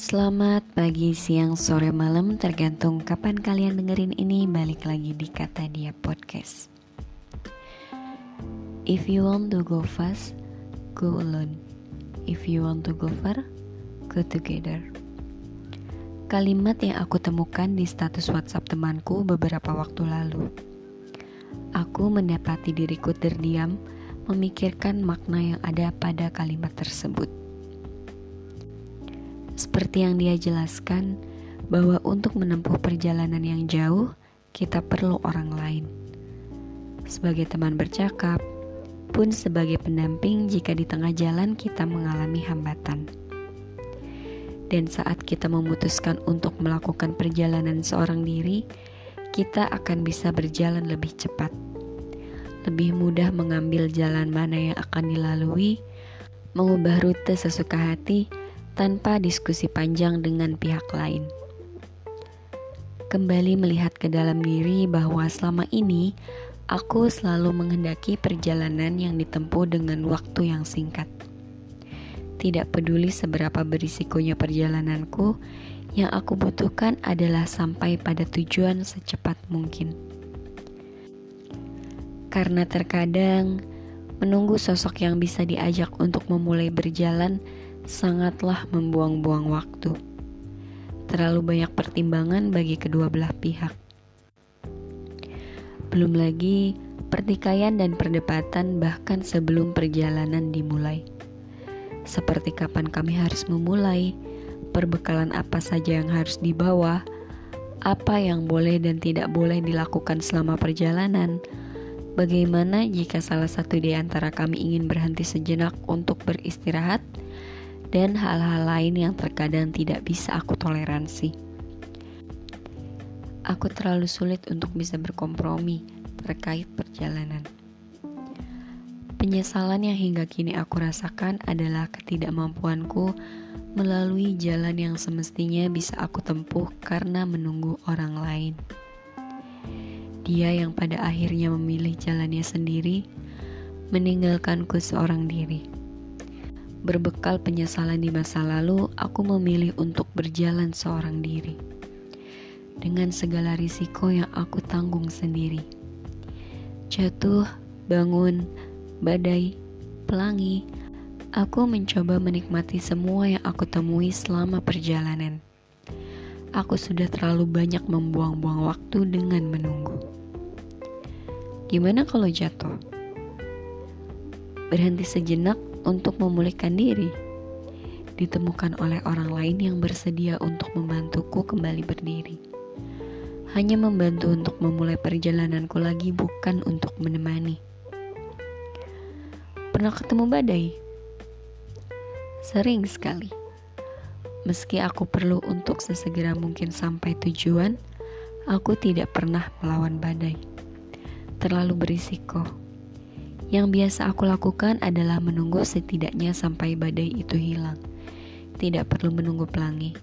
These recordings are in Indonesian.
Selamat pagi, siang, sore, malam. Tergantung kapan kalian dengerin ini Balik lagi di Kata Dia Podcast. If you want to go fast, go alone. If you want to go far, go together. Kalimat yang aku temukan di status WhatsApp temanku beberapa waktu lalu. Aku mendapati diriku terdiam memikirkan makna yang ada pada kalimat tersebut seperti yang dia jelaskan, bahwa untuk menempuh perjalanan yang jauh, kita perlu orang lain. Sebagai teman bercakap, pun sebagai pendamping jika di tengah jalan kita mengalami hambatan. Dan saat kita memutuskan untuk melakukan perjalanan seorang diri, kita akan bisa berjalan lebih cepat. Lebih mudah mengambil jalan mana yang akan dilalui, mengubah rute sesuka hati, tanpa diskusi panjang dengan pihak lain. Kembali melihat ke dalam diri bahwa selama ini aku selalu menghendaki perjalanan yang ditempuh dengan waktu yang singkat. Tidak peduli seberapa berisikonya perjalananku, yang aku butuhkan adalah sampai pada tujuan secepat mungkin. Karena terkadang menunggu sosok yang bisa diajak untuk memulai berjalan sangatlah membuang-buang waktu. Terlalu banyak pertimbangan bagi kedua belah pihak. Belum lagi pertikaian dan perdebatan bahkan sebelum perjalanan dimulai. Seperti kapan kami harus memulai, perbekalan apa saja yang harus dibawa, apa yang boleh dan tidak boleh dilakukan selama perjalanan, bagaimana jika salah satu di antara kami ingin berhenti sejenak untuk beristirahat, dan hal-hal lain yang terkadang tidak bisa aku toleransi. Aku terlalu sulit untuk bisa berkompromi terkait perjalanan. Penyesalan yang hingga kini aku rasakan adalah ketidakmampuanku melalui jalan yang semestinya bisa aku tempuh karena menunggu orang lain. Dia yang pada akhirnya memilih jalannya sendiri, meninggalkanku seorang diri. Berbekal penyesalan di masa lalu, aku memilih untuk berjalan seorang diri. Dengan segala risiko yang aku tanggung sendiri. Jatuh, bangun, badai, pelangi, aku mencoba menikmati semua yang aku temui selama perjalanan. Aku sudah terlalu banyak membuang-buang waktu dengan menunggu. Gimana kalau jatuh? Berhenti sejenak untuk memulihkan diri, ditemukan oleh orang lain yang bersedia untuk membantuku kembali berdiri. Hanya membantu untuk memulai perjalananku lagi, bukan untuk menemani. Pernah ketemu badai? Sering sekali. Meski aku perlu untuk sesegera mungkin sampai tujuan, aku tidak pernah melawan badai. Terlalu berisiko yang biasa aku lakukan adalah menunggu setidaknya sampai badai itu hilang. Tidak perlu menunggu pelangi.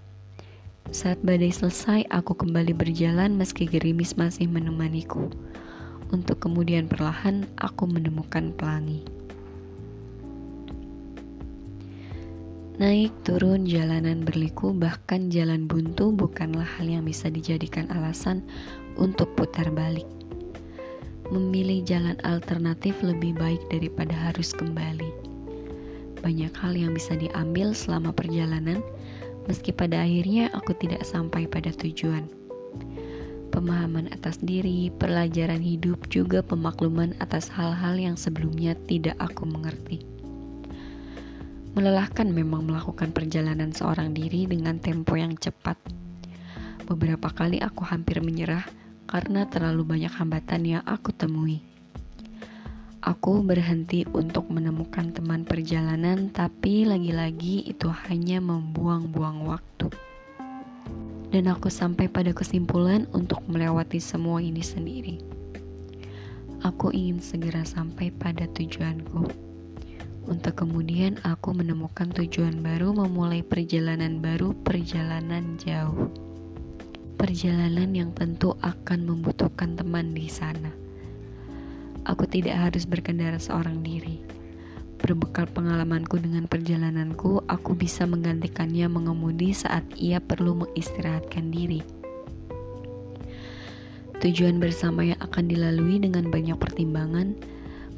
Saat badai selesai, aku kembali berjalan meski gerimis masih menemaniku. Untuk kemudian perlahan aku menemukan pelangi. Naik turun jalanan berliku, bahkan jalan buntu bukanlah hal yang bisa dijadikan alasan untuk putar balik memilih jalan alternatif lebih baik daripada harus kembali. Banyak hal yang bisa diambil selama perjalanan, meski pada akhirnya aku tidak sampai pada tujuan. Pemahaman atas diri, pelajaran hidup, juga pemakluman atas hal-hal yang sebelumnya tidak aku mengerti. Melelahkan memang melakukan perjalanan seorang diri dengan tempo yang cepat. Beberapa kali aku hampir menyerah karena terlalu banyak hambatan yang aku temui. Aku berhenti untuk menemukan teman perjalanan, tapi lagi-lagi itu hanya membuang-buang waktu. Dan aku sampai pada kesimpulan untuk melewati semua ini sendiri. Aku ingin segera sampai pada tujuanku. Untuk kemudian aku menemukan tujuan baru, memulai perjalanan baru, perjalanan jauh perjalanan yang tentu akan membutuhkan teman di sana. Aku tidak harus berkendara seorang diri. berbekal pengalamanku dengan perjalananku, aku bisa menggantikannya mengemudi saat ia perlu mengistirahatkan diri. Tujuan bersama yang akan dilalui dengan banyak pertimbangan,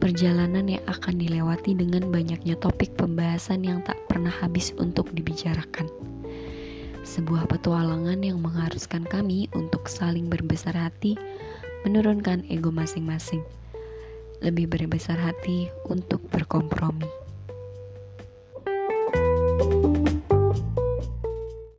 perjalanan yang akan dilewati dengan banyaknya topik pembahasan yang tak pernah habis untuk dibicarakan. Sebuah petualangan yang mengharuskan kami untuk saling berbesar hati, menurunkan ego masing-masing lebih berbesar hati untuk berkompromi.